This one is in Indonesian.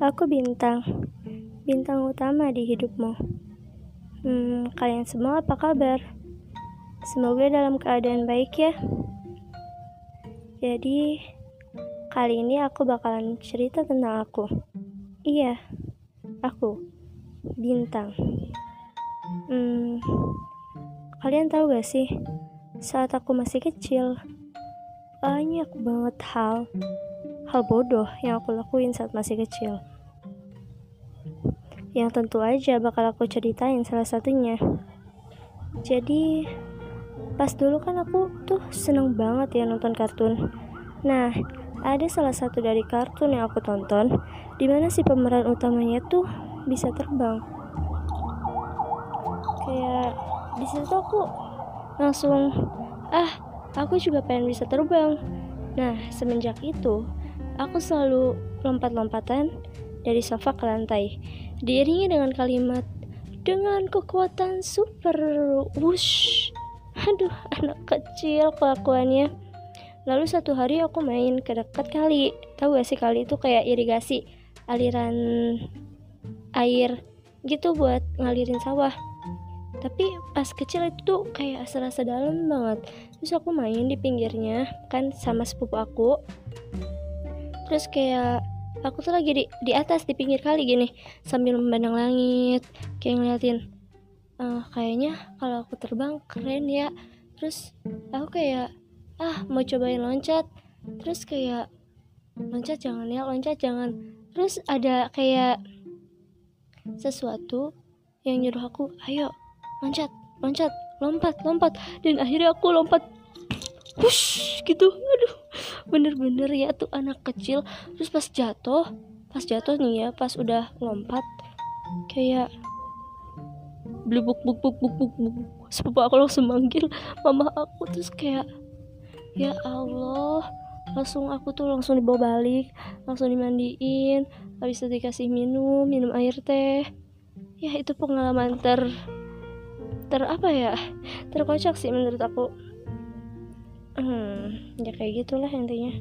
Aku bintang, bintang utama di hidupmu. Hmm, kalian semua apa kabar? Semoga dalam keadaan baik ya. Jadi, kali ini aku bakalan cerita tentang aku. Iya, aku, bintang. Hmm, kalian tahu gak sih, saat aku masih kecil, banyak banget hal hal bodoh yang aku lakuin saat masih kecil. Yang tentu aja bakal aku ceritain salah satunya. Jadi, pas dulu kan aku tuh seneng banget ya nonton kartun. Nah, ada salah satu dari kartun yang aku tonton, di mana si pemeran utamanya tuh bisa terbang. Kayak di situ aku langsung, ah, aku juga pengen bisa terbang. Nah, semenjak itu, Aku selalu lompat-lompatan dari sofa ke lantai, diiringi dengan kalimat dengan kekuatan super wush. Aduh, anak kecil kelakuannya. Lalu satu hari aku main ke dekat kali. Tahu gak sih kali itu kayak irigasi aliran air gitu buat ngalirin sawah. Tapi pas kecil itu tuh kayak serasa dalam banget. Terus aku main di pinggirnya kan sama sepupu aku terus kayak aku tuh lagi di di atas di pinggir kali gini sambil memandang langit kayak ngeliatin uh, kayaknya kalau aku terbang keren ya. Terus aku kayak ah mau cobain loncat. Terus kayak loncat jangan ya loncat jangan. Terus ada kayak sesuatu yang nyuruh aku ayo loncat loncat lompat lompat. Dan akhirnya aku lompat push gitu. Aduh bener-bener ya tuh anak kecil. Terus pas jatuh pas jatuh nih ya pas udah lompat kayak beli buk buk buk buk buk. Sepupu aku langsung manggil mama aku terus kayak ya Allah. Langsung aku tuh langsung dibawa balik langsung dimandiin habis itu dikasih minum minum air teh. Ya itu pengalaman ter ter apa ya? Terkocak sih menurut aku hmm ya kayak gitulah intinya